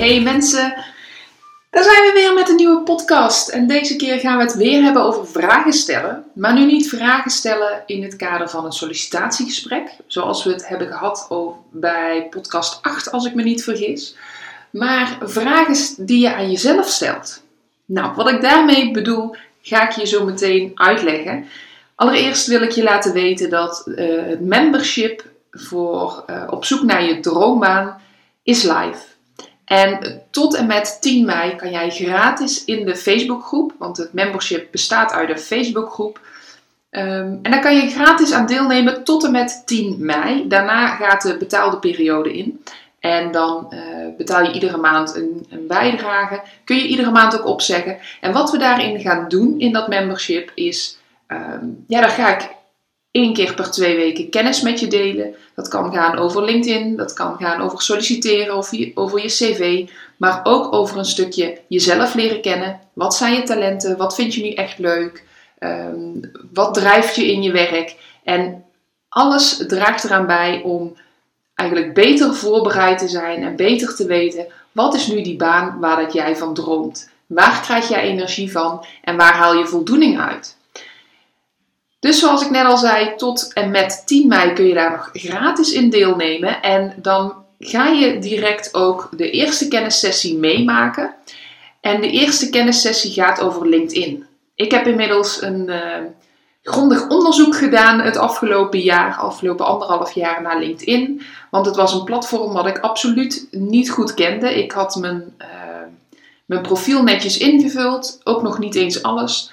Hey, mensen. Daar zijn we weer met een nieuwe podcast. En deze keer gaan we het weer hebben over vragen stellen. Maar nu niet vragen stellen in het kader van een sollicitatiegesprek. Zoals we het hebben gehad bij podcast 8, als ik me niet vergis. Maar vragen die je aan jezelf stelt. Nou, wat ik daarmee bedoel, ga ik je zo meteen uitleggen. Allereerst wil ik je laten weten dat uh, het membership voor uh, op zoek naar je droombaan is live. En tot en met 10 mei kan jij gratis in de Facebookgroep, want het membership bestaat uit een Facebookgroep. Um, en daar kan je gratis aan deelnemen tot en met 10 mei. Daarna gaat de betaalde periode in. En dan uh, betaal je iedere maand een, een, bijdrage. Kun je iedere maand ook opzeggen. En wat we daarin gaan doen in dat membership is. Um, ja, daar ga ik één keer per twee weken kennis met je delen. Dat kan gaan over LinkedIn, dat kan gaan over solliciteren of over je cv, maar ook over een stukje jezelf leren kennen. Wat zijn je talenten? Wat vind je nu echt leuk? Um, wat drijft je in je werk? En alles draagt eraan bij om eigenlijk beter voorbereid te zijn en beter te weten wat is nu die baan waar dat jij van droomt. Waar krijg jij energie van en waar haal je voldoening uit? Dus zoals ik net al zei, tot en met 10 mei kun je daar nog gratis in deelnemen. En dan ga je direct ook de eerste kennissessie meemaken. En de eerste kennissessie gaat over LinkedIn. Ik heb inmiddels een uh, grondig onderzoek gedaan het afgelopen jaar, afgelopen anderhalf jaar naar LinkedIn. Want het was een platform wat ik absoluut niet goed kende. Ik had mijn, uh, mijn profiel netjes ingevuld, ook nog niet eens alles.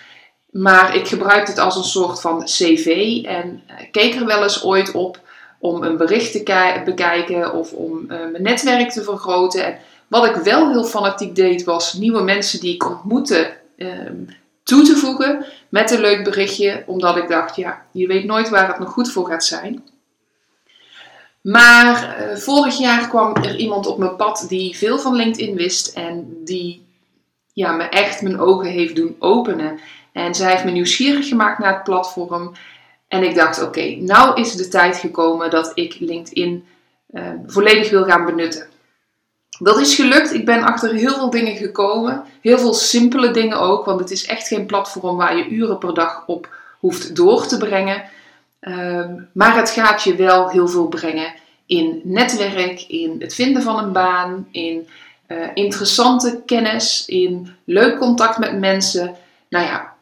Maar ik gebruikte het als een soort van cv en uh, keek er wel eens ooit op om een bericht te bekijken of om uh, mijn netwerk te vergroten. En wat ik wel heel fanatiek deed was nieuwe mensen die ik ontmoette uh, toe te voegen met een leuk berichtje. Omdat ik dacht, ja, je weet nooit waar het nog goed voor gaat zijn. Maar eh, vorig jaar kwam er iemand op mijn pad die veel van LinkedIn wist en die ja, me echt mijn ogen heeft doen openen. En zij heeft me nieuwsgierig gemaakt naar het platform. En ik dacht, oké, okay, nou is de tijd gekomen dat ik LinkedIn uh, volledig wil gaan benutten. Dat is gelukt. Ik ben achter heel veel dingen gekomen. Heel veel simpele dingen ook. Want het is echt geen platform waar je uren per dag op hoeft door te brengen. Um, maar het gaat je wel heel veel brengen in netwerk, in het vinden van een baan, in uh, interessante kennis, in leuk contact met mensen. Nou ja,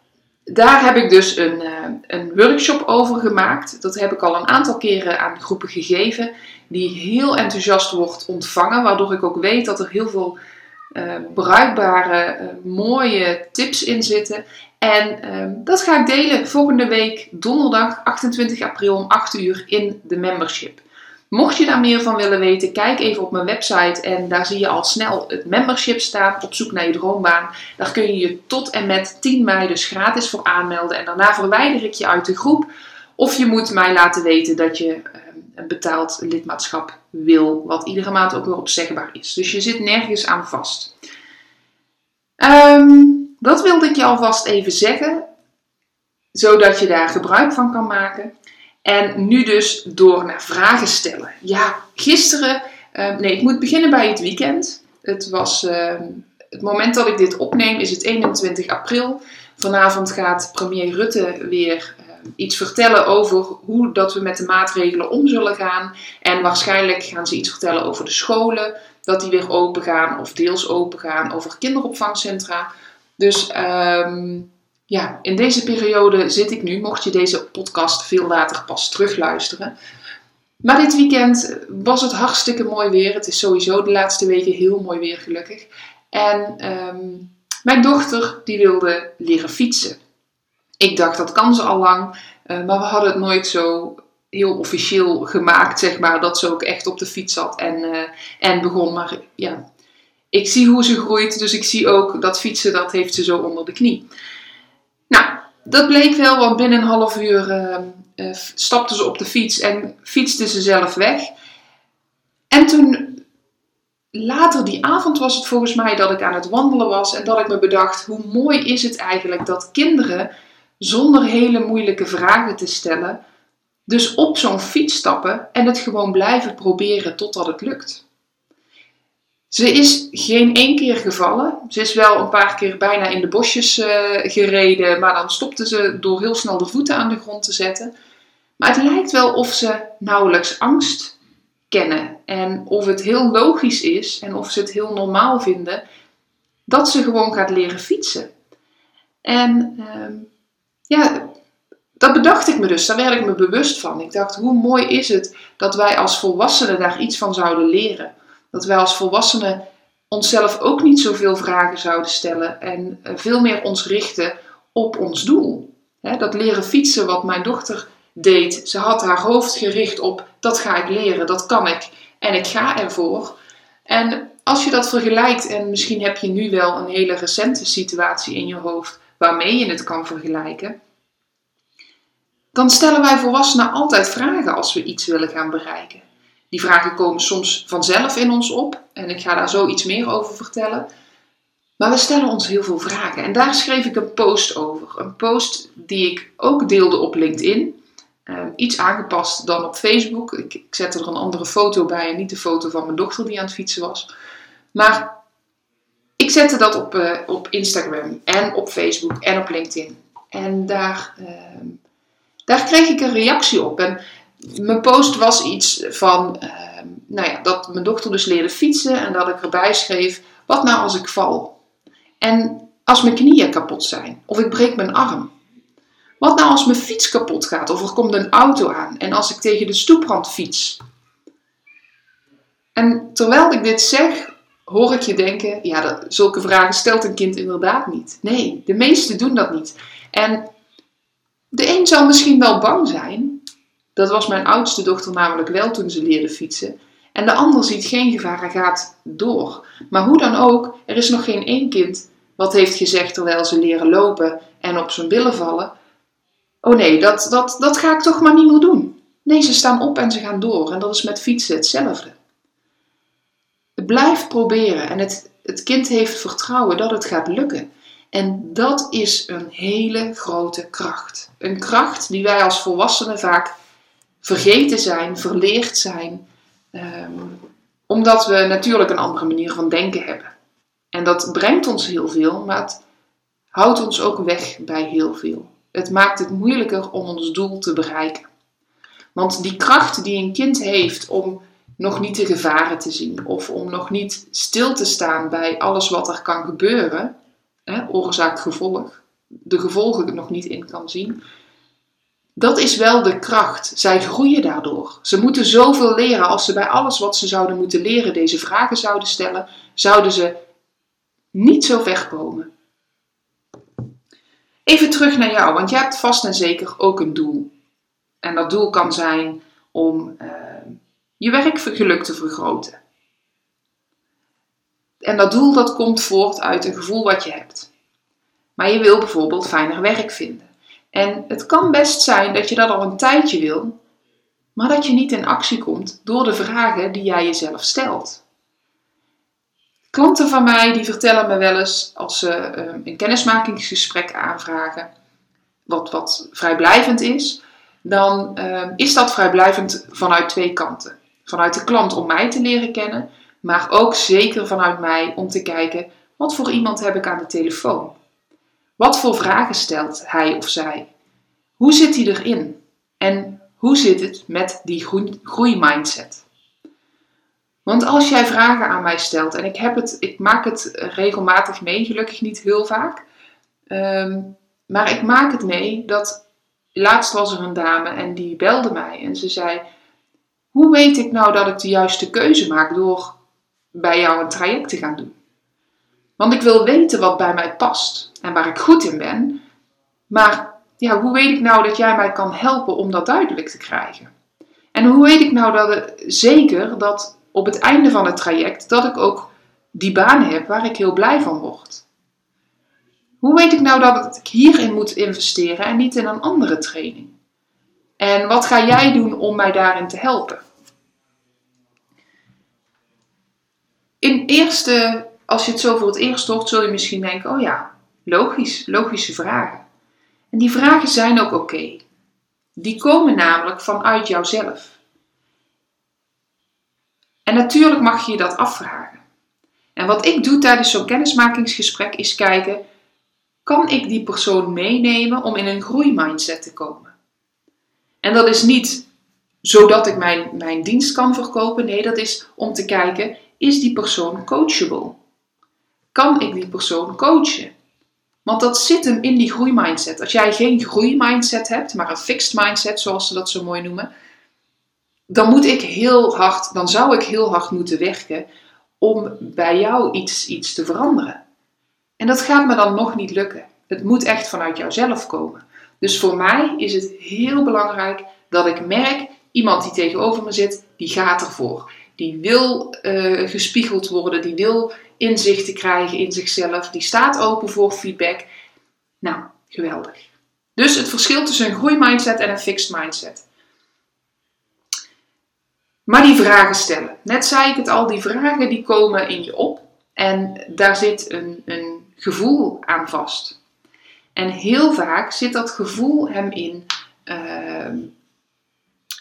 daar heb ik dus een, uh, een workshop over gemaakt. Dat heb ik al een aantal keren aan groepen gegeven. Die heel enthousiast wordt ontvangen. Waardoor ik ook weet dat er heel veel uh, bruikbare, uh, mooie tips in zitten. En ehm, dat ga ik delen volgende week donderdag 28 april om 8 uur in de membership. Mocht je daar meer van willen weten, kijk even op mijn website en daar zie je al snel het membership staan op zoek naar je droombaan. Daar kun je je tot en met 10 mei dus gratis voor aanmelden en daarna verwijder ik je uit de groep. Of je moet mij laten weten dat je een betaald lidmaatschap wil, wat iedere maand ook weer opzegbaar is. Dus je zit nergens aan vast. Um, dat wilde ik je alvast even zeggen, zodat je daar gebruik van kan maken. En nu dus door naar vragen stellen. Ja, gisteren, uh, nee, ik moet beginnen bij het weekend. Het was, uh, het moment dat ik dit opneem is het 21 april. Vanavond gaat premier Rutte weer uh, iets vertellen over hoe dat we met de maatregelen om zullen gaan. En waarschijnlijk gaan ze iets vertellen over de scholen, dat die weer open gaan of deels open gaan, over kinderopvangcentra. Dus ja, in deze periode zit ik nu, mocht je deze podcast veel later pas terugluisteren. Maar dit weekend was het hartstikke mooi weer. Het is sowieso de laatste weken heel mooi weer, gelukkig. En um, mijn dochter, die wilde leren fietsen. Ik dacht, dat kan ze al lang. Uh, maar we hadden het nooit zo heel officieel gemaakt, zeg maar. Dat ze ook echt op de fiets zat en, uh, en begon. Maar ja, ik zie hoe ze groeit, dus ik zie ook dat fietsen, dat heeft ze zo onder de knie. Dat bleek wel, want binnen een half uur uh, uh, stapte ze op de fiets en fietste ze zelf weg. En toen, later die avond was het volgens mij dat ik aan het wandelen was en dat ik me bedacht, hoe mooi is het eigenlijk dat kinderen zonder hele moeilijke vragen te stellen, dus op zo'n fiets stappen en het gewoon blijven proberen totdat het lukt. Ze is geen één keer gevallen. Ze is wel een paar keer bijna in de bosjes uh, gereden, maar dan stopte ze door heel snel de voeten aan de grond te zetten. Maar het lijkt wel of ze nauwelijks angst kennen en of het heel logisch is en of ze het heel normaal vinden dat ze gewoon gaat leren fietsen. En uh, ja, dat bedacht ik me dus, daar werd ik me bewust van. Ik dacht, hoe mooi is het dat wij als volwassenen daar iets van zouden leren. Dat wij als volwassenen onszelf ook niet zoveel vragen zouden stellen en eh, veel meer ons richten op ons doel. dat leren fietsen, wat mijn dochter deed. Ze had haar hoofd gericht op dat ga ik leren, dat kan ik en ik ga ervoor. En als je dat vergelijkt, en misschien heb je nu wel een hele recente situatie in je hoofd waarmee je het kan vergelijken, dan stellen wij volwassenen altijd vragen als we iets willen gaan bereiken. Die vragen komen soms vanzelf in ons op en ik ga daar zo iets meer over vertellen. Maar we stellen ons heel veel vragen en daar schreef ik een post over. Een post die ik ook deelde op LinkedIn. Uh, iets aangepast dan op Facebook. Ik, ik zette er een andere foto bij en niet de foto van mijn dochter die aan het fietsen was. Maar ik zette dat op, uh, op Instagram en op Facebook en op LinkedIn. En daar, uh, daar kreeg ik een reactie op. En mijn post was iets van, ehm, nou ja, dat mijn dochter dus leerde fietsen en dat ik erbij schreef, wat nou als ik val? En als mijn knieën kapot zijn of ik breek mijn arm? Wat nou als mijn fiets kapot gaat of er komt een auto aan en als ik tegen de stoeprand fiets? En terwijl ik dit zeg, hoor ik je denken, ja, dat, zulke vragen stelt een kind inderdaad niet. Nee, de meesten doen dat niet. En de een zal misschien wel bang zijn, dat was mijn oudste dochter namelijk wel toen ze leerde fietsen. En de ander ziet geen gevaar en gaat door. Maar hoe dan ook, er is nog geen één kind wat heeft gezegd terwijl ze leren lopen en op zijn billen vallen: Oh nee, dat, dat, dat ga ik toch maar niet meer doen. Nee, ze staan op en ze gaan door. En dat is met fietsen hetzelfde. Blijf proberen en het, het kind heeft vertrouwen dat het gaat lukken. En dat is een hele grote kracht. Een kracht die wij als volwassenen vaak vergeten zijn, verleerd zijn, ehm, omdat we natuurlijk een andere manier van denken hebben. En dat brengt ons heel veel, maar het houdt ons ook weg bij heel veel. Het maakt het moeilijker om ons doel te bereiken. Want die kracht die een kind heeft om nog niet de gevaren te zien of om nog niet stil te staan bij alles wat er kan gebeuren, oorzaak-gevolg, de gevolgen nog niet in kan zien, dat is wel de kracht. Zij groeien daardoor. Ze moeten zoveel leren. Als ze bij alles wat ze zouden moeten leren deze vragen zouden stellen, zouden ze niet zo ver komen. Even terug naar jou, want je hebt vast en zeker ook een doel. En dat doel kan zijn om uh, je werkgeluk te vergroten. En dat doel dat komt voort uit een gevoel wat je hebt. Maar je wil bijvoorbeeld fijner werk vinden. En het kan best zijn dat je dat al een tijdje wil, maar dat je niet in actie komt door de vragen die jij jezelf stelt. Klanten van mij die vertellen me wel eens als ze ehm, een kennismakingsgesprek aanvragen, wat, wat vrijblijvend is, dan ehm, is dat vrijblijvend vanuit twee kanten. Vanuit de klant om mij te leren kennen, maar ook zeker vanuit mij om te kijken wat voor iemand heb ik aan de telefoon. Wat voor vragen stelt hij of zij? Hoe zit hij erin? En hoe zit het met die groeimindset? Want als jij vragen aan mij stelt, en ik, heb het, ik maak het regelmatig mee, gelukkig niet heel vaak, ehm, maar ik maak het mee dat laatst was er een dame en die belde mij en ze zei: Hoe weet ik nou dat ik de juiste keuze maak door bij jou een traject te gaan doen? Want ik wil weten wat bij mij past en waar ik goed in ben. Maar ja, hoe weet ik nou dat jij mij kan helpen om dat duidelijk te krijgen? En hoe weet ik nou dat zeker dat op het einde van het traject dat ik ook die baan heb waar ik heel blij van word? Hoe weet ik nou dat ik hierin moet investeren en niet in een andere training? En wat ga jij doen om mij daarin te helpen? In eerste, als je het zo voor het hoort, zul je misschien denken: oh ja, logisch, logische vragen. En die vragen zijn ook oké. Die komen namelijk vanuit jouzelf. En natuurlijk mag je je dat afvragen. En wat ik doe tijdens zo'n kennismakingsgesprek is kijken: kan ik die persoon meenemen om in een groeimindset te komen? En dat is niet zodat ik mijn, mijn dienst kan verkopen. Nee, dat is om te kijken: is die persoon coachable? Kan ik die persoon coachen? Want dat zit hem in die groeimindset. Als jij geen groeimindset hebt, maar een fixed mindset, zoals ze dat zo mooi noemen, dan moet ik heel hard, dan zou ik heel hard moeten werken om bij jou iets, iets te veranderen. En dat gaat me dan nog niet lukken. Het moet echt vanuit jouzelf komen. Dus voor mij is het heel belangrijk dat ik merk, iemand die tegenover me zit, die gaat ervoor. Die wil uh, gespiegeld worden, die wil inzichten krijgen in zichzelf, die staat open voor feedback. Nou, geweldig. Dus het verschil tussen een groeimindset en een fixed mindset. Maar die vragen stellen. Net zei ik het al, die vragen die komen in je op. En daar zit een, een gevoel aan vast. En heel vaak zit dat gevoel hem in. Uh,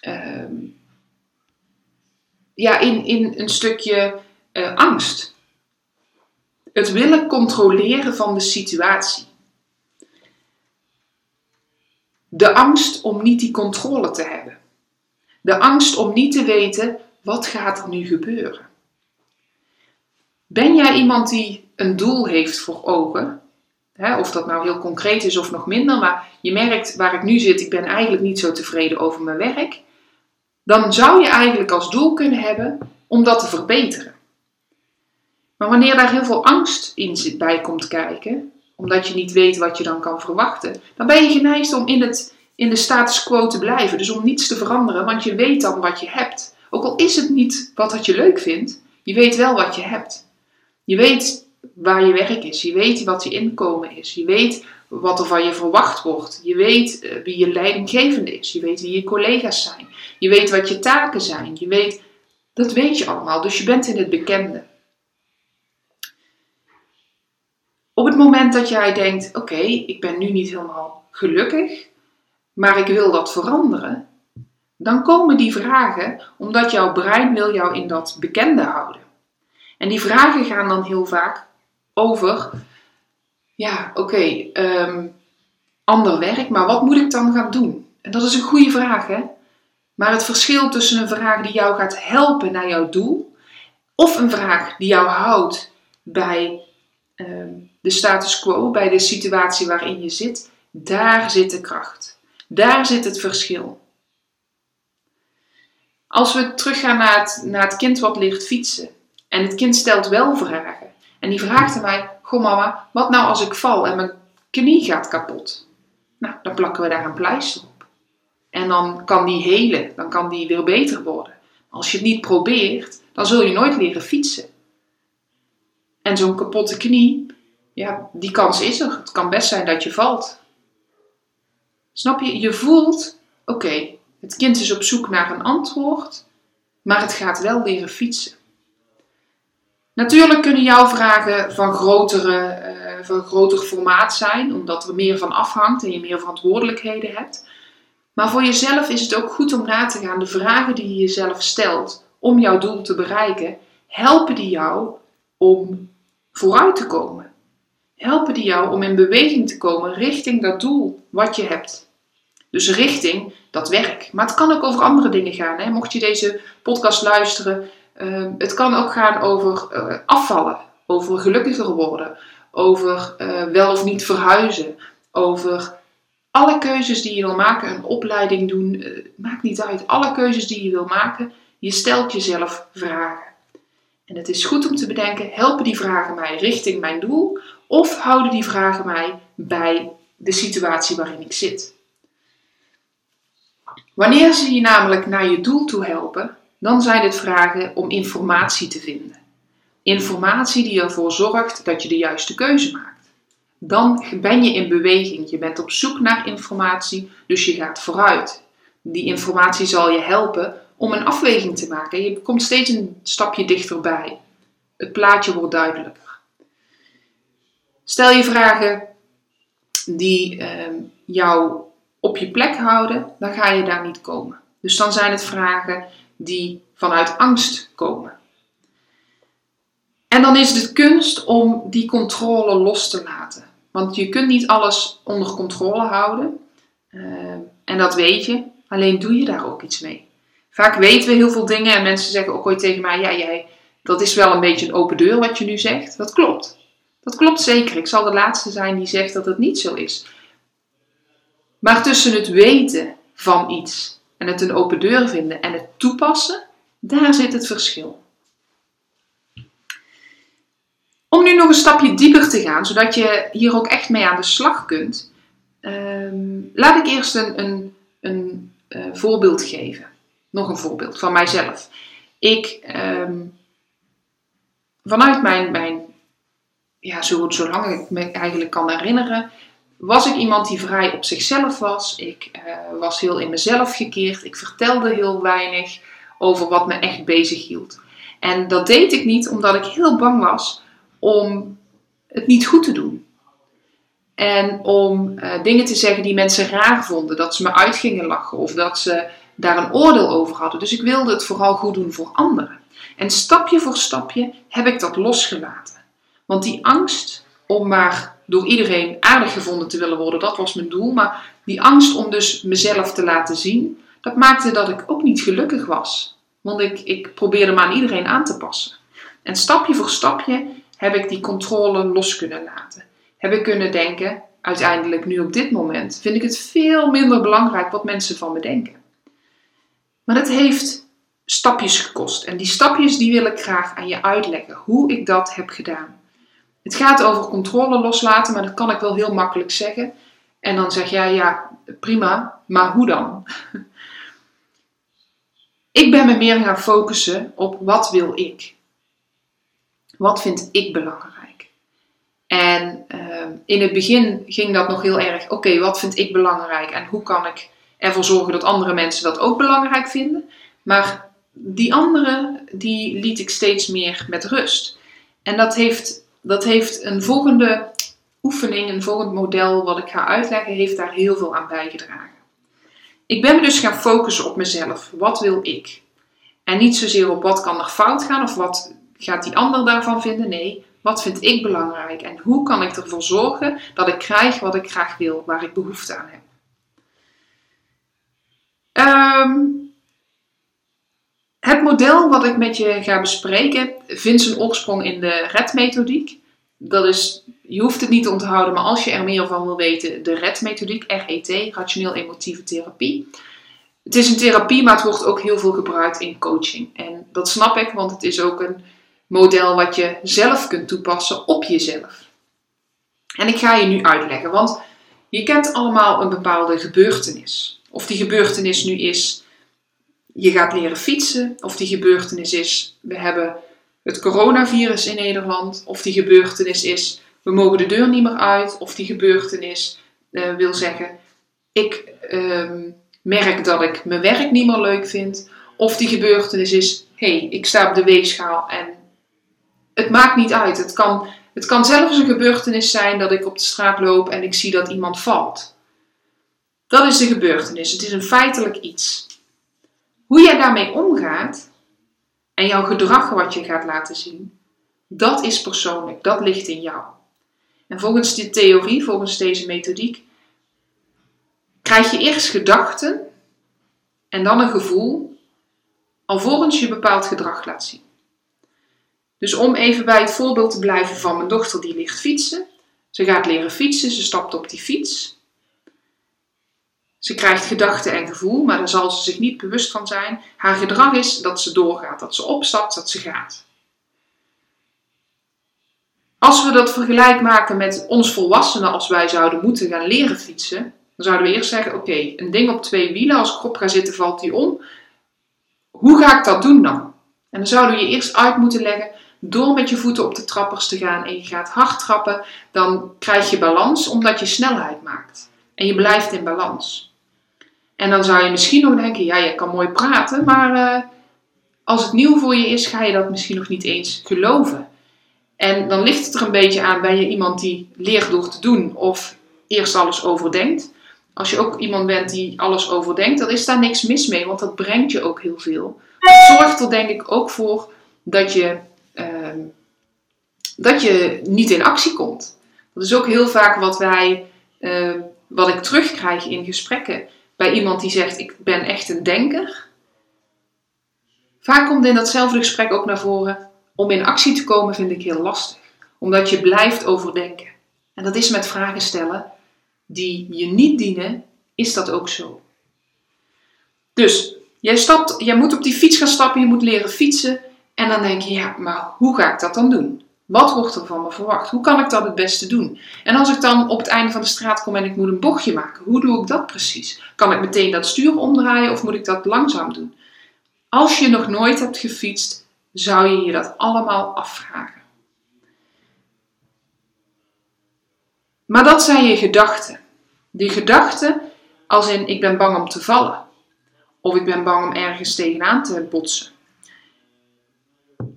uh, ja, in, in een stukje uh, angst. Het willen controleren van de situatie. De angst om niet die controle te hebben. De angst om niet te weten wat gaat er nu gebeuren. Ben jij iemand die een doel heeft voor ogen? Of dat nou heel concreet is of nog minder, maar je merkt waar ik nu zit, ik ben eigenlijk niet zo tevreden over mijn werk. Dan zou je eigenlijk als doel kunnen hebben om dat te verbeteren. Maar wanneer daar heel veel angst in bij komt kijken, omdat je niet weet wat je dan kan verwachten, dan ben je geneigd om in, het, in de status quo te blijven. Dus om niets te veranderen, want je weet dan wat je hebt. Ook al is het niet wat dat je leuk vindt, je weet wel wat je hebt. Je weet waar je werk is. Je weet wat je inkomen is. Je weet wat er van je verwacht wordt. Je weet eh, wie je leidinggevende is. Je weet wie je collega's zijn. Je weet wat je taken zijn. Je weet, dat weet je allemaal. Dus je bent in het bekende. Op het moment dat jij denkt: oké, ik ben nu niet helemaal gelukkig, maar ik wil dat veranderen, dan komen die vragen omdat jouw brein wil jou in dat bekende houden. En die vragen gaan dan heel vaak over, ja, oké, ehm, ander werk, maar wat moet ik dan gaan doen? En dat is een goede vraag, hè? Maar het verschil tussen een vraag die jou gaat helpen naar jouw doel, of een vraag die jou houdt bij ehm, de status quo, bij de situatie waarin je zit, daar zit de kracht. Daar zit het verschil. Als we teruggaan naar het, naar het kind wat leert fietsen. En het kind stelt wel vragen. En die vraagt aan mij: Goh, mama, wat nou als ik val en mijn knie gaat kapot? Nou, dan plakken we daar een pleister op. En dan kan die helen, dan kan die weer beter worden. Als je het niet probeert, dan zul je nooit leren fietsen. En zo'n kapotte knie, ja, die kans is er. Het kan best zijn dat je valt. Snap je? Je voelt, oké, het kind is op zoek naar een antwoord, maar het gaat wel leren fietsen. Natuurlijk kunnen jouw vragen van, grotere, uh, van groter formaat zijn, omdat er meer van afhangt en je meer verantwoordelijkheden hebt. Maar voor jezelf is het ook goed om na te gaan. De vragen die je jezelf stelt om jouw doel te bereiken, helpen die jou om vooruit te komen. Helpen die jou om in beweging te komen richting dat doel wat je hebt. Dus richting dat werk. Maar het kan ook over andere dingen gaan. Hè? Mocht je deze podcast luisteren Ehm, het kan ook gaan over uh, afvallen, over gelukkiger worden, over uh, wel of niet verhuizen, over alle keuzes die je wil maken, een opleiding doen, uh, maakt niet uit. Alle keuzes die je wil maken, je stelt jezelf vragen. En het is goed om te bedenken, helpen die vragen mij richting mijn doel of houden die vragen mij bij de situatie waarin ik zit? Wanneer ze je namelijk naar je doel toe helpen, dan zijn het vragen om informatie te vinden. informatie die ervoor zorgt dat je de juiste keuze maakt. Dan ben je in beweging. Je bent op zoek naar informatie, dus je gaat vooruit. Die informatie zal je helpen om een afweging te maken. Je komt steeds een stapje dichterbij. Het plaatje wordt duidelijker. Stel je vragen die uh, jou op je plek houden, dan ga je daar niet komen. Dus dan zijn het vragen die vanuit angst komen. En dan is het kunst om die controle los te laten. Want je kunt niet alles onder controle houden. Uh, en dat weet je. Alleen doe je daar ook iets mee. Vaak weten we heel veel dingen en mensen zeggen ook ooit tegen mij: Ja, jij, dat is wel een beetje een open deur wat je nu zegt. Dat klopt. Dat klopt zeker. Ik zal de laatste zijn die zegt dat het niet zo is. Maar tussen het weten van iets en het een open deur vinden en het toepassen, daar zit het verschil. Om nu nog een stapje dieper te gaan, zodat je hier ook echt mee aan de slag kunt, ehm, laat ik eerst een, een, een uh, voorbeeld geven. Nog een voorbeeld van mijzelf. Ik, ehm, vanuit mijn, mijn ja, zo, zolang ik me eigenlijk kan herinneren, was ik iemand die vrij op zichzelf was. Ik uh, was heel in mezelf gekeerd. Ik vertelde heel weinig over wat me echt bezig hield. En dat deed ik niet omdat ik heel bang was om het niet goed te doen. En om uh, dingen te zeggen die mensen raar vonden. Dat ze me uit gingen lachen of dat ze daar een oordeel over hadden. Dus ik wilde het vooral goed doen voor anderen. En stapje voor stapje heb ik dat losgelaten. Want die angst om maar door iedereen aardig gevonden te willen worden, dat was mijn doel. Maar die angst om dus mezelf te laten zien, dat maakte dat ik ook niet gelukkig was. Want ik, ik probeerde me aan iedereen aan te passen. En stapje voor stapje heb ik die controle los kunnen laten. Heb ik kunnen denken, uiteindelijk nu op dit moment, vind ik het veel minder belangrijk wat mensen van me denken. Maar het heeft stapjes gekost. En die stapjes die wil ik graag aan je uitleggen, hoe ik dat heb gedaan. Het gaat over controle loslaten, maar dat kan ik wel heel makkelijk zeggen. En dan zeg jij, ja, prima, maar hoe dan? Ik ben me meer gaan focussen op wat wil ik? Wat vind ik belangrijk? En uh, in het begin ging dat nog heel erg, oké, wat vind ik belangrijk en hoe kan ik ervoor zorgen dat andere mensen dat ook belangrijk vinden? Maar die andere, die liet ik steeds meer met rust. En dat heeft dat heeft een volgende oefening, een volgend model wat ik ga uitleggen, heeft daar heel veel aan bijgedragen. Ik ben me dus gaan focussen op mezelf. Wat wil ik? En niet zozeer op wat kan er fout gaan of wat gaat die ander daarvan vinden. Nee, wat vind ik belangrijk en hoe kan ik ervoor zorgen dat ik krijg wat ik graag wil, waar ik behoefte aan heb. Um, het model wat ik met je ga bespreken vindt zijn oorsprong in de RED-methodiek. Dat is, je hoeft het niet te onthouden, maar als je er meer van wil weten, de RED-methodiek, RET, rationeel-emotieve therapie. Het is een therapie, maar het wordt ook heel veel gebruikt in coaching. En dat snap ik, want het is ook een model wat je zelf kunt toepassen op jezelf. En ik ga je nu uitleggen, want je kent allemaal een bepaalde gebeurtenis. Of die gebeurtenis nu is je gaat leren fietsen, of die gebeurtenis is, we hebben het coronavirus in Nederland, of die gebeurtenis is, we mogen de deur niet meer uit, of die gebeurtenis uh, wil zeggen, ik uh, merk dat ik mijn werk niet meer leuk vind, of die gebeurtenis is, hé, hey, ik sta op de weegschaal en het maakt niet uit. Het kan, het kan zelfs een gebeurtenis zijn dat ik op de straat loop en ik zie dat iemand valt. Dat is de gebeurtenis. Het is een feitelijk iets. Hoe jij daarmee omgaat en jouw gedrag wat je gaat laten zien, dat is persoonlijk, dat ligt in jou. En volgens die theorie, volgens deze methodiek, krijg je eerst gedachten en dan een gevoel, alvorens je bepaald gedrag laat zien. Dus om even bij het voorbeeld te blijven van mijn dochter die ligt fietsen. Ze gaat leren fietsen, ze stapt op die fiets. Ze krijgt gedachten en gevoel, maar daar zal ze zich niet bewust van zijn. Haar gedrag is dat ze doorgaat, dat ze opstapt, dat ze gaat. Als we dat vergelijk maken met ons volwassenen als wij zouden moeten gaan leren fietsen, dan zouden we eerst zeggen: Oké, een ding op twee wielen, als ik op ga zitten, valt die om. Hoe ga ik dat doen dan? En dan zouden we je eerst uit moeten leggen door met je voeten op de trappers te gaan en je gaat hard trappen, dan krijg je balans omdat je snelheid maakt. En je blijft in balans. En dan zou je misschien nog denken, ja, je kan mooi praten, maar uh, als het nieuw voor je is, ga je dat misschien nog niet eens geloven. En dan ligt het er een beetje aan, ben je iemand die leert door te doen of eerst alles overdenkt. Als je ook iemand bent die alles overdenkt, dan is daar niks mis mee, want dat brengt je ook heel veel. Het zorgt er denk ik ook voor dat je, uh, dat je niet in actie komt. Dat is ook heel vaak wat wij, uh, wat ik terugkrijg in gesprekken bij iemand die zegt: Ik ben echt een denker. Vaak komt in datzelfde gesprek ook naar voren: om in actie te komen vind ik heel lastig, omdat je blijft overdenken. En dat is met vragen stellen die je niet dienen, is dat ook zo. Dus jij, stapt, jij moet op die fiets gaan stappen, je moet leren fietsen. En dan denk je, ja, maar hoe ga ik dat dan doen? Wat wordt er van me verwacht? Hoe kan ik dat het beste doen? En als ik dan op het einde van de straat kom en ik moet een bochtje maken, hoe doe ik dat precies? Kan ik meteen dat stuur omdraaien of moet ik dat langzaam doen? Als je nog nooit hebt gefietst, zou je je dat allemaal afvragen. Maar dat zijn je gedachten. Die gedachten als in ik ben bang om te vallen. Of ik ben bang om ergens tegenaan te botsen.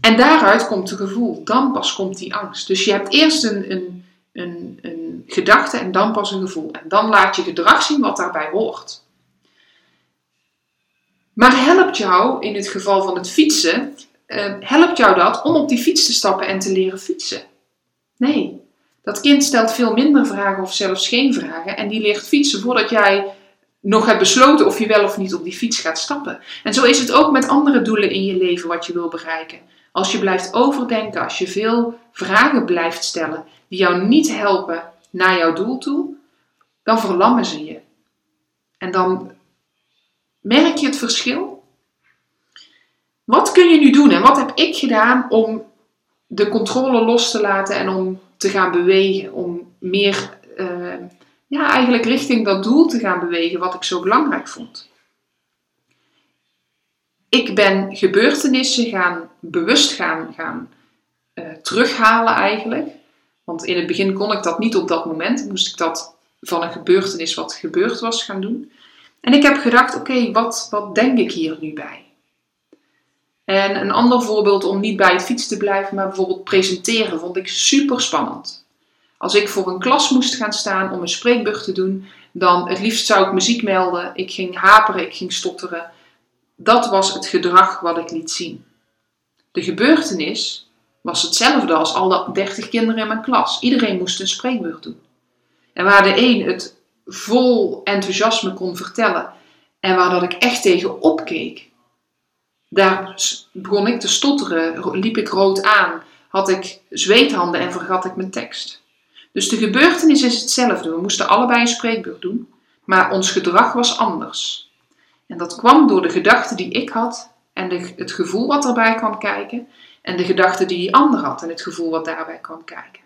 En daaruit komt het gevoel. Dan pas komt die angst. Dus je hebt eerst een, een, een, een gedachte en dan pas een gevoel. En dan laat je gedrag zien wat daarbij hoort. Maar helpt jou in het geval van het fietsen, uh, helpt jou dat om op die fiets te stappen en te leren fietsen? Nee. Dat kind stelt veel minder vragen of zelfs geen vragen en die leert fietsen voordat jij nog hebt besloten of je wel of niet op die fiets gaat stappen. En zo is het ook met andere doelen in je leven wat je wil bereiken. Als je blijft overdenken, als je veel vragen blijft stellen die jou niet helpen naar jouw doel toe, dan verlammen ze je. En dan merk je het verschil. Wat kun je nu doen en wat heb ik gedaan om de controle los te laten en om te gaan bewegen, om meer uh, ja, eigenlijk richting dat doel te gaan bewegen wat ik zo belangrijk vond. Ik ben gebeurtenissen gaan bewust gaan, gaan uh, terughalen eigenlijk. Want in het begin kon ik dat niet op dat moment. Moest ik dat van een gebeurtenis wat gebeurd was gaan doen. En ik heb gedacht, oké, wat, wat denk ik hier nu bij? En een ander voorbeeld om niet bij het fiets te blijven, maar bijvoorbeeld presenteren, vond ik super spannend. Als ik voor een klas moest gaan staan om een spreekbeurt te doen, dan het liefst zou ik muziek melden. Ik ging haperen, ik ging stotteren. Dat was het gedrag wat ik liet zien. De gebeurtenis was hetzelfde als alle 30 kinderen in mijn klas. Iedereen moest een spreekbeurt doen. En waar de een het vol enthousiasme kon vertellen en waar dat ik echt tegen opkeek, daar begon ik te stotteren, liep ik rood aan, had ik zweethanden en vergat ik mijn tekst. Dus de gebeurtenis is hetzelfde. We moesten allebei een spreekbeurt doen, maar ons gedrag was anders. En dat kwam door de gedachten die ik had en de, het gevoel wat erbij kwam kijken en de gedachten die die ander had en het gevoel wat daarbij kwam kijken.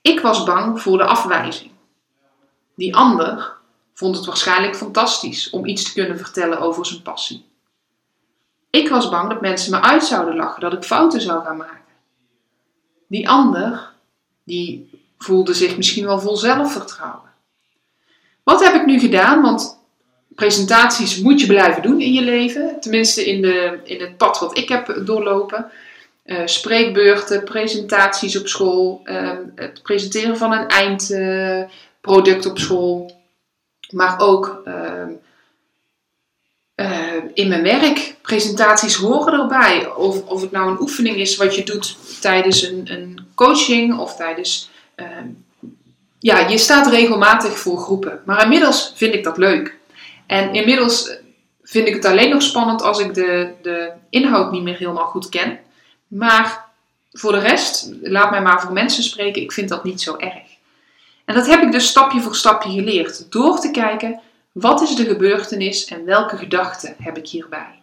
Ik was bang voor de afwijzing. Die ander vond het waarschijnlijk fantastisch om iets te kunnen vertellen over zijn passie. Ik was bang dat mensen me uit zouden lachen, dat ik fouten zou gaan maken. Die ander, die voelde zich misschien wel vol zelfvertrouwen. Wat heb ik nu gedaan? Want presentaties moet je blijven doen in je leven. Tenminste in, de, in het pad wat ik heb doorlopen. Uh, spreekbeurten, presentaties op school, uh, het presenteren van een eindproduct op school. Maar ook ehm, uh, in mijn werk. Presentaties horen erbij. Of, of het nou een oefening is wat je doet tijdens een, een coaching of tijdens. Ja, je staat regelmatig voor groepen. Maar inmiddels vind ik dat leuk. En inmiddels vind ik het alleen nog spannend als ik de, de inhoud niet meer helemaal goed ken. Maar voor de rest, laat mij maar voor mensen spreken, ik vind dat niet zo erg. En dat heb ik dus stapje voor stapje geleerd. Door te kijken wat is de gebeurtenis en welke gedachten heb ik hierbij?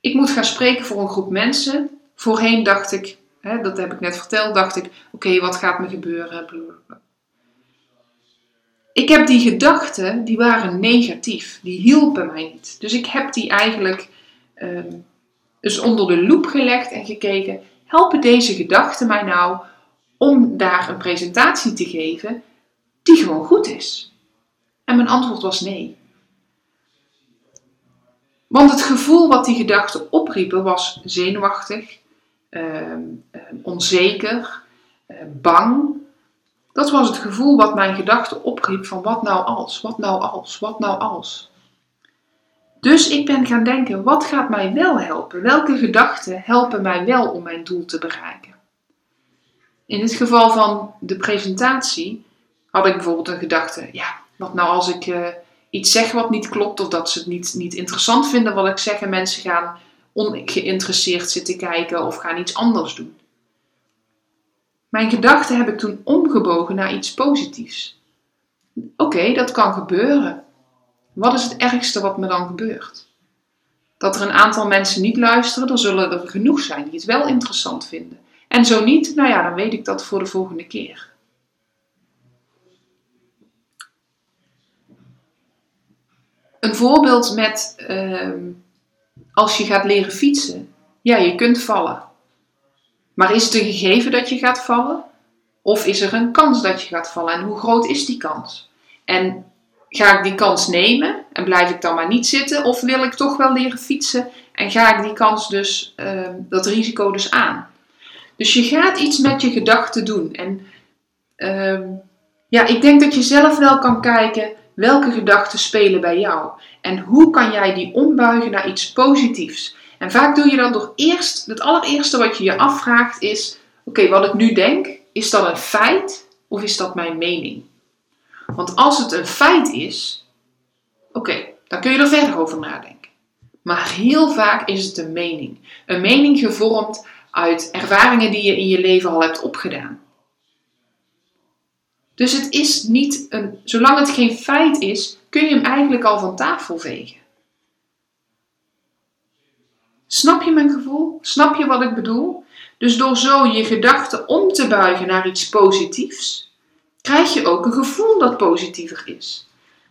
Ik moet gaan spreken voor een groep mensen. Voorheen dacht ik, hè, dat heb ik net verteld, dacht ik: oké, wat gaat me gebeuren? Ik heb die gedachten, die waren negatief, die hielpen mij niet. Dus ik heb die eigenlijk um, eens onder de loep gelegd en gekeken: helpen deze gedachten mij nou om daar een presentatie te geven die gewoon goed is? En mijn antwoord was nee. Want het gevoel wat die gedachten opriepen was zenuwachtig, ehm, ehm, onzeker, bang. Dat was het gevoel wat mijn gedachten opriep van wat nou als, wat nou als, wat nou als. Dus ik ben gaan denken, wat gaat mij wel helpen? Welke gedachten helpen mij wel om mijn doel te bereiken? In het geval van de presentatie had ik bijvoorbeeld een gedachte, ja, wat nou als ik uh, iets zeg wat niet klopt of dat ze het niet, niet interessant vinden wat ik zeg en mensen gaan ongeïnteresseerd zitten kijken of gaan iets anders doen. Mijn gedachten heb ik toen omgebogen naar iets positiefs. Oké, dat kan gebeuren. Wat is het ergste wat me dan gebeurt? Dat er een aantal mensen niet luisteren, dan zullen er genoeg zijn die het wel interessant vinden. En zo niet, nou ja, dan weet ik dat voor de volgende keer. Een voorbeeld met uh, als je gaat leren fietsen. Ja, je kunt vallen. Maar is het een gegeven dat je gaat vallen? Of is er een kans dat je gaat vallen? En hoe groot is die kans? En ga ik die kans nemen en blijf ik dan maar niet zitten? Of wil ik toch wel leren fietsen en ga ik die kans dus, uh, dat risico dus aan? Dus je gaat iets met je gedachten doen. En uh, ja, ik denk dat je zelf wel kan kijken welke gedachten spelen bij jou en hoe kan jij die ombuigen naar iets positiefs. En vaak doe je dat door eerst, het allereerste wat je je afvraagt is: oké, wat ik nu denk, is dat een feit of is dat mijn mening? Want als het een feit is, oké, dan kun je er verder over nadenken. Maar heel vaak is het een mening. Een mening gevormd uit ervaringen die je in je leven al hebt opgedaan. Dus het is niet een, zolang het geen feit is, kun je hem eigenlijk al van tafel vegen. Snap je mijn gevoel? Snap je wat ik bedoel? Dus door zo je gedachten om te buigen naar iets positiefs, krijg je ook een gevoel dat positiever is.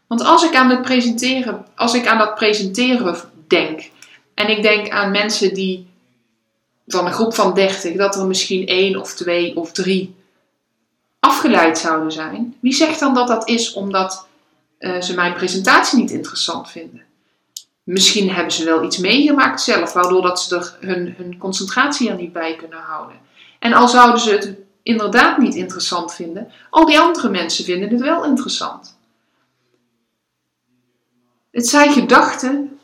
Want als ik aan het presenteren, als ik aan dat presenteren denk en ik denk aan mensen die van een groep van 30, dat er misschien één of twee of drie afgeleid zouden zijn. Wie zegt dan dat dat is omdat uh, ze mijn presentatie niet interessant vinden? Misschien hebben ze wel iets meegemaakt zelf, waardoor dat ze er hun, hun concentratie er niet bij kunnen houden. En al zouden ze het inderdaad niet interessant vinden, al die andere mensen vinden het wel interessant. Het zijn gedachten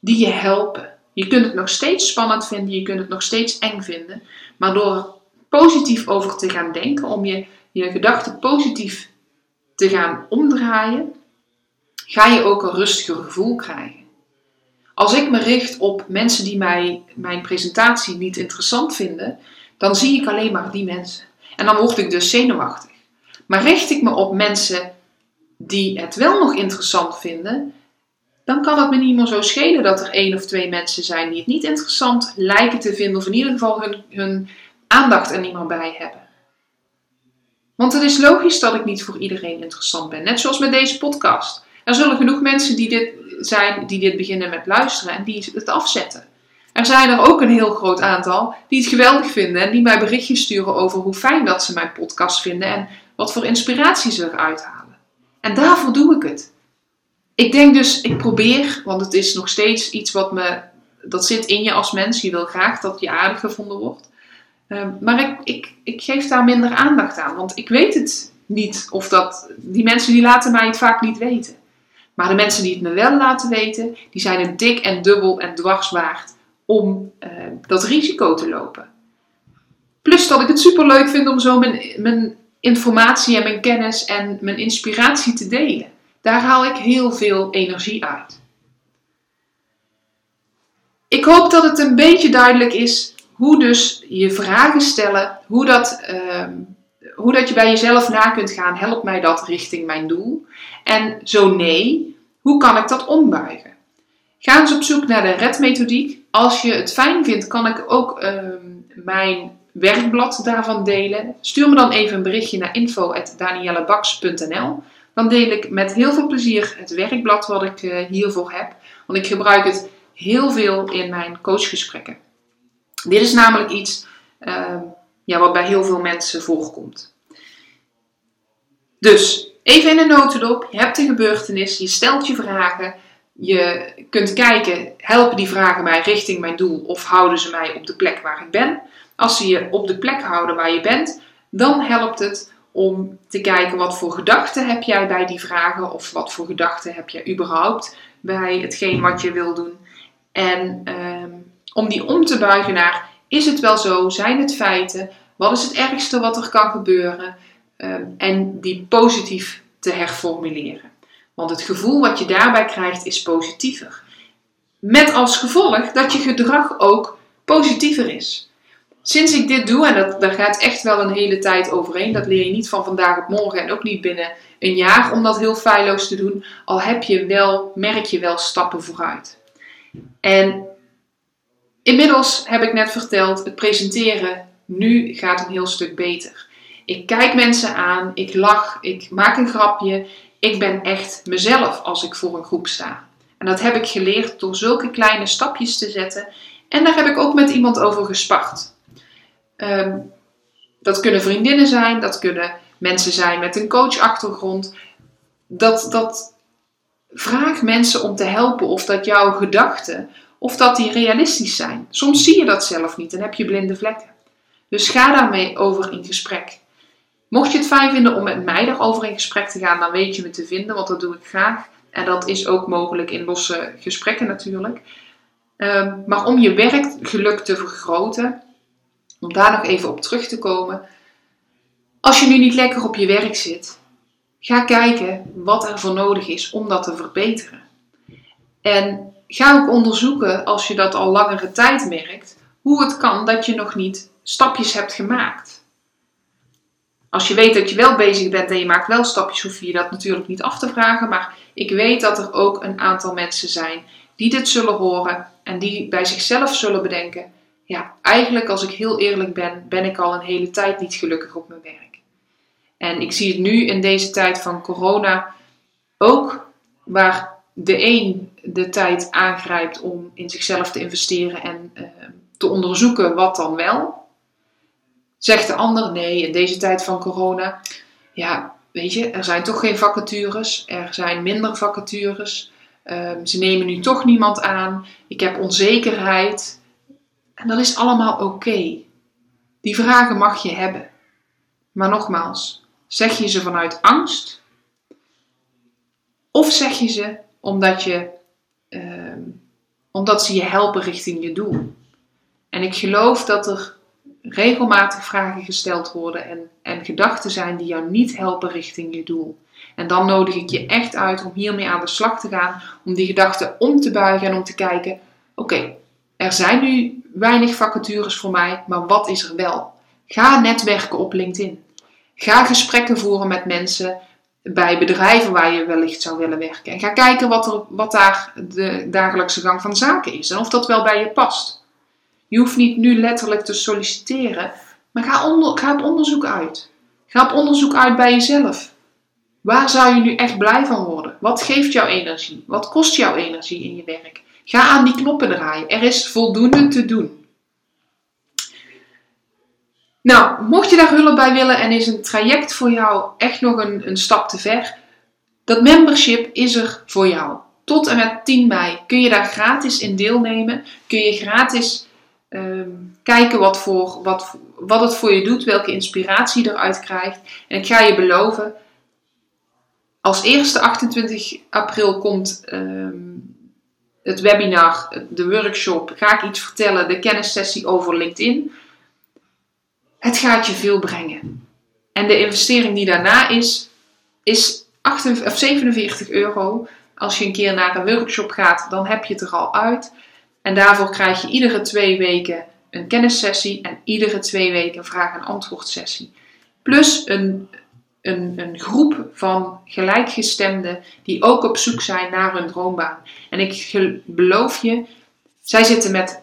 die je helpen. Je kunt het nog steeds spannend vinden, je kunt het nog steeds eng vinden, maar door positief over te gaan denken, om je, je gedachten positief te gaan omdraaien, ga je ook een rustiger gevoel krijgen. Als ik me richt op mensen die mij, mijn presentatie niet interessant vinden, dan zie ik alleen maar die mensen. En dan word ik dus zenuwachtig. Maar richt ik me op mensen die het wel nog interessant vinden, dan kan het me niet meer zo schelen dat er één of twee mensen zijn die het niet interessant lijken te vinden, of in ieder geval hun, hun aandacht er niet meer bij hebben. Want het is logisch dat ik niet voor iedereen interessant ben, net zoals met deze podcast. Er zullen genoeg mensen die dit zijn, die dit beginnen met luisteren en die het afzetten. Er zijn er ook een heel groot aantal die het geweldig vinden en die mij berichtjes sturen over hoe fijn dat ze mijn podcast vinden en wat voor inspiratie ze eruit halen. En daarvoor doe ik het. Ik denk dus, ik probeer, want het is nog steeds iets wat me, dat zit in je als mens. Je wil graag dat je aardig gevonden wordt. Ehm, maar ik, ik, ik geef daar minder aandacht aan, want ik weet het niet. Of dat, die mensen die laten mij het vaak niet weten. Maar de mensen die het me wel laten weten, die zijn het dik en dubbel en dwars waard om uh, dat risico te lopen. Plus dat ik het super leuk vind om zo mijn, mijn informatie en mijn kennis en mijn inspiratie te delen. Daar haal ik heel veel energie uit. Ik hoop dat het een beetje duidelijk is hoe dus je vragen stellen, hoe dat, uh, hoe dat je bij jezelf na kunt gaan, helpt mij dat richting mijn doel? En zo nee, hoe kan ik dat ombuigen? Ga eens op zoek naar de redmethodiek. Als je het fijn vindt, kan ik ook uh, mijn werkblad daarvan delen. Stuur me dan even een berichtje naar info.daniellebaks.nl. Dan deel ik met heel veel plezier het werkblad wat ik uh, hiervoor heb. Want ik gebruik het heel veel in mijn coachgesprekken. Dit is namelijk iets ehm, ja, wat bij heel veel mensen voorkomt. Dus, even in een notendop. Je hebt een gebeurtenis, je stelt je vragen. Je kunt kijken, helpen die vragen mij richting mijn doel of houden ze mij op de plek waar ik ben? Als ze je op de plek houden waar je bent, dan helpt het om te kijken wat voor gedachten heb jij bij die vragen of wat voor gedachten heb je überhaupt bij hetgeen wat je wil doen. En ehm, om die om te buigen naar is het wel zo, zijn het feiten, wat is het ergste wat er kan gebeuren ehm, en die positief te herformuleren. Want het gevoel wat je daarbij krijgt is positiever. Met als gevolg dat je gedrag ook positiever is. Sinds ik dit doe, en dat, daar gaat echt wel een hele tijd overheen, dat leer je niet van vandaag op morgen en ook niet binnen een jaar om dat heel feilloos te doen, al heb je wel, merk je wel stappen vooruit. En inmiddels heb ik net verteld, het presenteren nu gaat een heel stuk beter. Ik kijk mensen aan, ik lach, ik maak een grapje. Ik ben echt mezelf als ik voor een groep sta. En dat heb ik geleerd door zulke kleine stapjes te zetten. En daar heb ik ook met iemand over gespart. Ehm, dat kunnen vriendinnen zijn, dat kunnen mensen zijn met een coachachtergrond. Dat, dat vraag mensen om te helpen of dat jouw gedachten, of dat die realistisch zijn. Soms zie je dat zelf niet en heb je blinde vlekken. Dus ga daarmee over in gesprek. Mocht je het fijn vinden om met mij daarover in gesprek te gaan, dan weet je me te vinden, want dat doe ik graag. En dat is ook mogelijk in losse gesprekken natuurlijk. Ehm, maar om je werkgeluk te vergroten, om daar nog even op terug te komen. Als je nu niet lekker op je werk zit, ga kijken wat er voor nodig is om dat te verbeteren. En ga ook onderzoeken, als je dat al langere tijd merkt, hoe het kan dat je nog niet stapjes hebt gemaakt. Als je weet dat je wel bezig bent en je maakt wel stapjes, hoef je je dat natuurlijk niet af te vragen. Maar ik weet dat er ook een aantal mensen zijn die dit zullen horen en die bij zichzelf zullen bedenken: ja, eigenlijk als ik heel eerlijk ben, ben ik al een hele tijd niet gelukkig op mijn werk. En ik zie het nu in deze tijd van corona ook, waar de een de tijd aangrijpt om in zichzelf te investeren en uh, te onderzoeken wat dan wel. Zegt de ander, nee, in deze tijd van corona, ja, weet je, er zijn toch geen vacatures, er zijn minder vacatures. Um, ze nemen nu toch niemand aan. Ik heb onzekerheid. En dat is allemaal oké. Die vragen mag je hebben. Maar nogmaals, zeg je ze vanuit angst? Of zeg je ze omdat, je, omdat ze je helpen richting je doel? En ik geloof dat er regelmatig vragen gesteld worden en, en gedachten zijn die jou niet helpen richting je doel. En dan nodig ik je echt uit om hiermee aan de slag te gaan, om die gedachten om te buigen en om te kijken: oké, er zijn nu weinig vacatures voor mij, maar wat is er wel? Ga netwerken op LinkedIn. Ga gesprekken voeren met mensen bij bedrijven waar je wellicht zou willen werken. En ga kijken wat, er, wat daar de dagelijkse gang van zaken is en of dat wel bij je past. Je hoeft niet nu letterlijk te solliciteren, maar ga, onder, ga op onderzoek uit. Ga op onderzoek uit bij jezelf. Waar zou je nu echt blij van worden? Wat geeft jou energie? Wat kost jouw energie in je werk? Ga aan die knoppen draaien. Er is voldoende te doen. Nou, mocht je daar hulp bij willen en is een traject voor jou echt nog een, een stap te ver, dat membership is er voor jou. Tot en met 10 mei kun je daar gratis in deelnemen. Kun je gratis ehm, kijken wat, voor, wat, wat het voor je doet, welke inspiratie je eruit krijgt. En ik ga je beloven, als eerste 28 april komt ehm, het webinar, de workshop, ga ik iets vertellen, de kennissessie over LinkedIn. Het gaat je veel brengen. En de investering die daarna is, is 48, of 47 euro. Als je een keer naar een workshop gaat, dan heb je het er al uit. En daarvoor krijg je iedere twee weken een kennissessie en iedere twee weken een vraag- en antwoord sessie. Plus een een, een groep van gelijkgestemden die ook op zoek zijn naar hun droombaan. En ik beloof je, zij zitten met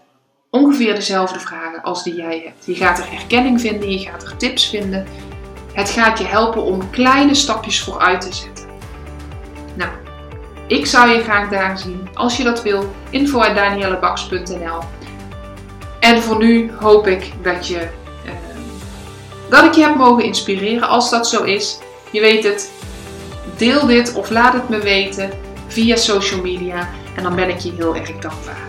ongeveer dezelfde vragen als die jij hebt. Je gaat er herkenning vinden, je gaat er tips vinden. Het gaat je helpen om kleine stapjes vooruit te zetten. Nou, ik zou je graag daar zien. Als je dat wil, info En voor nu hoop ik dat je dat ik je heb mogen inspireren. Als dat zo is, je weet het, deel dit of laat het me weten via social media en dan ben ik je heel erg dankbaar.